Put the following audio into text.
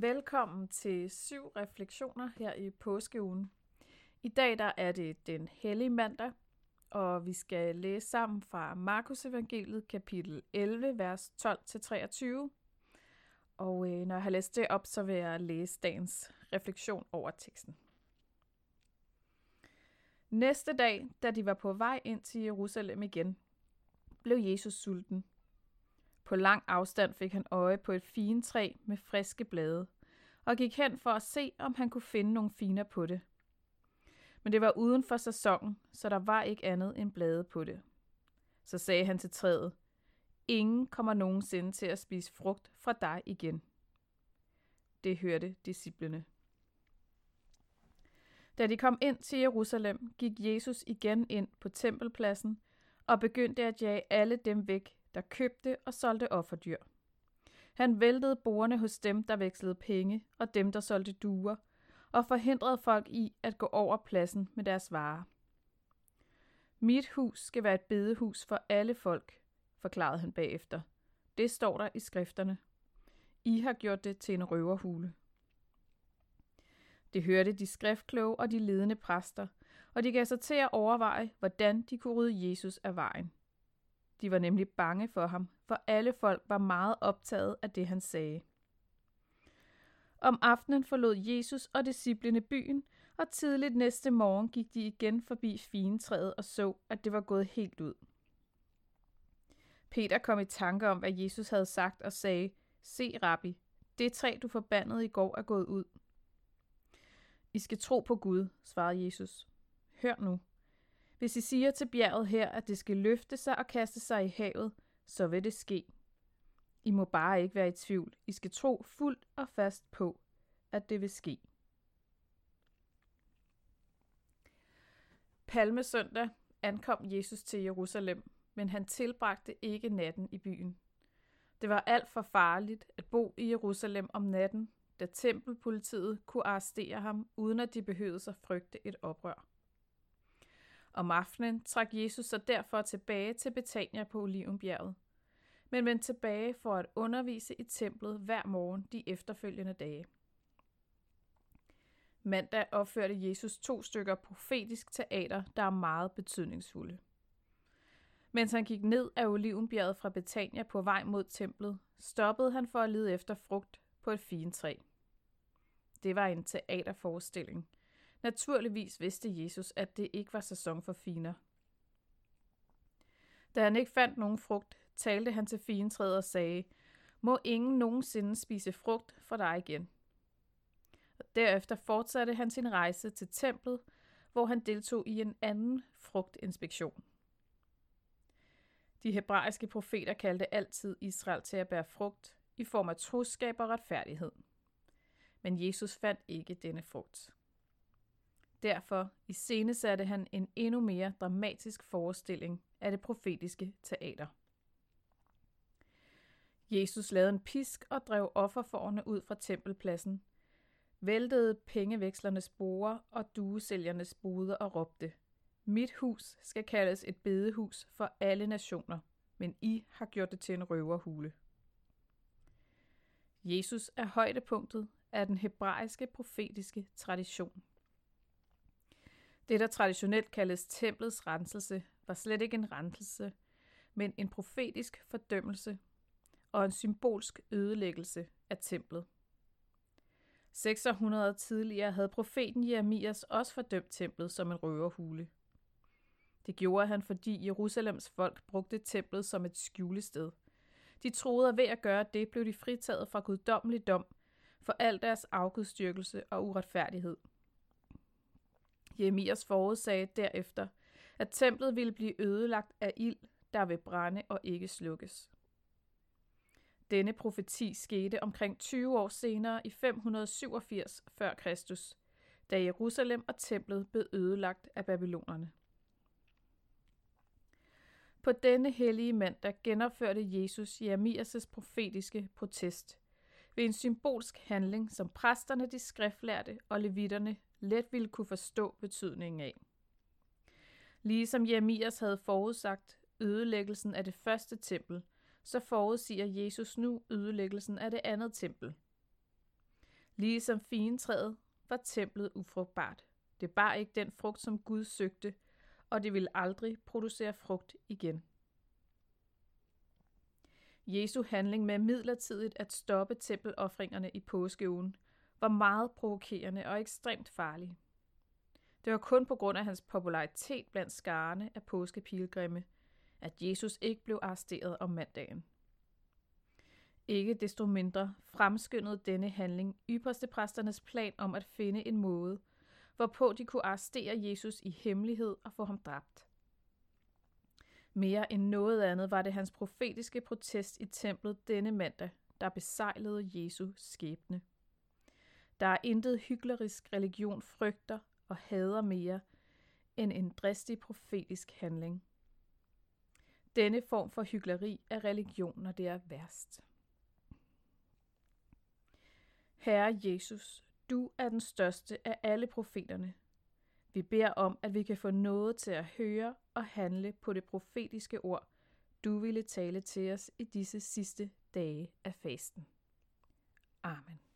Velkommen til syv refleksioner her i påskeugen. I dag der er det den hellige mandag, og vi skal læse sammen fra Markus evangeliet kapitel 11, vers 12-23. Og øh, når jeg har læst det op, så vil jeg læse dagens refleksion over teksten. Næste dag, da de var på vej ind til Jerusalem igen, blev Jesus sulten. På lang afstand fik han øje på et fint træ med friske blade, og gik hen for at se, om han kunne finde nogle finer på det. Men det var uden for sæsonen, så der var ikke andet end blade på det. Så sagde han til træet, Ingen kommer nogensinde til at spise frugt fra dig igen. Det hørte disciplene. Da de kom ind til Jerusalem, gik Jesus igen ind på tempelpladsen og begyndte at jage alle dem væk, der købte og solgte offerdyr. Han væltede bordene hos dem, der vekslede penge, og dem, der solgte duer, og forhindrede folk i at gå over pladsen med deres varer. Mit hus skal være et bedehus for alle folk, forklarede han bagefter. Det står der i skrifterne. I har gjort det til en røverhule. Det hørte de skriftkloge og de ledende præster, og de gav sig til at overveje, hvordan de kunne rydde Jesus af vejen. De var nemlig bange for ham, for alle folk var meget optaget af det, han sagde. Om aftenen forlod Jesus og disciplene byen, og tidligt næste morgen gik de igen forbi fintræet og så, at det var gået helt ud. Peter kom i tanke om, hvad Jesus havde sagt og sagde, Se, rabbi, det træ, du forbandede i går, er gået ud. I skal tro på Gud, svarede Jesus. Hør nu. Hvis I siger til bjerget her, at det skal løfte sig og kaste sig i havet, så vil det ske. I må bare ikke være i tvivl. I skal tro fuldt og fast på, at det vil ske. Palmesøndag ankom Jesus til Jerusalem, men han tilbragte ikke natten i byen. Det var alt for farligt at bo i Jerusalem om natten, da tempelpolitiet kunne arrestere ham, uden at de behøvede sig frygte et oprør. Om aftenen trak Jesus sig derfor tilbage til Betania på Olivenbjerget, men vendte tilbage for at undervise i templet hver morgen de efterfølgende dage. Mandag opførte Jesus to stykker profetisk teater, der er meget betydningsfulde. Mens han gik ned af Olivenbjerget fra Betania på vej mod templet, stoppede han for at lede efter frugt på et fint træ. Det var en teaterforestilling. Naturligvis vidste Jesus, at det ikke var sæson for finer. Da han ikke fandt nogen frugt, talte han til fintræet og sagde, må ingen nogensinde spise frugt fra dig igen. Og derefter fortsatte han sin rejse til templet, hvor han deltog i en anden frugtinspektion. De hebraiske profeter kaldte altid Israel til at bære frugt i form af troskab og retfærdighed. Men Jesus fandt ikke denne frugt. Derfor iscenesatte han en endnu mere dramatisk forestilling af det profetiske teater. Jesus lavede en pisk og drev offerforne ud fra tempelpladsen, væltede pengevekslernes borer og duesælgernes boder og råbte, Mit hus skal kaldes et bedehus for alle nationer, men I har gjort det til en røverhule. Jesus er højdepunktet af den hebraiske profetiske tradition. Det, der traditionelt kaldes templets renselse, var slet ikke en renselse, men en profetisk fordømmelse og en symbolsk ødelæggelse af templet. 600 tidligere havde profeten Jeremias også fordømt templet som en røverhule. Det gjorde han, fordi Jerusalems folk brugte templet som et skjulested. De troede, at ved at gøre det, blev de fritaget fra guddommelig dom for al deres afgudstyrkelse og uretfærdighed. Jeremias forudsagde derefter, at templet ville blive ødelagt af ild, der vil brænde og ikke slukkes. Denne profeti skete omkring 20 år senere i 587 f.Kr., da Jerusalem og templet blev ødelagt af babylonerne. På denne hellige mandag genopførte Jesus Jeremias' profetiske protest ved en symbolsk handling, som præsterne, de skriftlærte og levitterne let ville kunne forstå betydningen af. Ligesom Jeremias havde forudsagt ødelæggelsen af det første tempel, så forudsiger Jesus nu ødelæggelsen af det andet tempel. Ligesom fintræet var templet ufrugtbart. Det bar ikke den frugt, som Gud søgte, og det ville aldrig producere frugt igen. Jesu handling med midlertidigt at stoppe tempeloffringerne i påskeugen var meget provokerende og ekstremt farlig. Det var kun på grund af hans popularitet blandt skarne af påskepilgrimme, at Jesus ikke blev arresteret om mandagen. Ikke desto mindre fremskyndede denne handling ypperstepræsternes plan om at finde en måde, hvorpå de kunne arrestere Jesus i hemmelighed og få ham dræbt. Mere end noget andet var det hans profetiske protest i templet denne mandag, der besejlede Jesu skæbne. Der er intet hyklerisk religion frygter og hader mere end en dristig profetisk handling. Denne form for hykleri er religion, når det er værst. Herre Jesus, du er den største af alle profeterne. Vi beder om, at vi kan få noget til at høre og handle på det profetiske ord, du ville tale til os i disse sidste dage af fasten. Amen.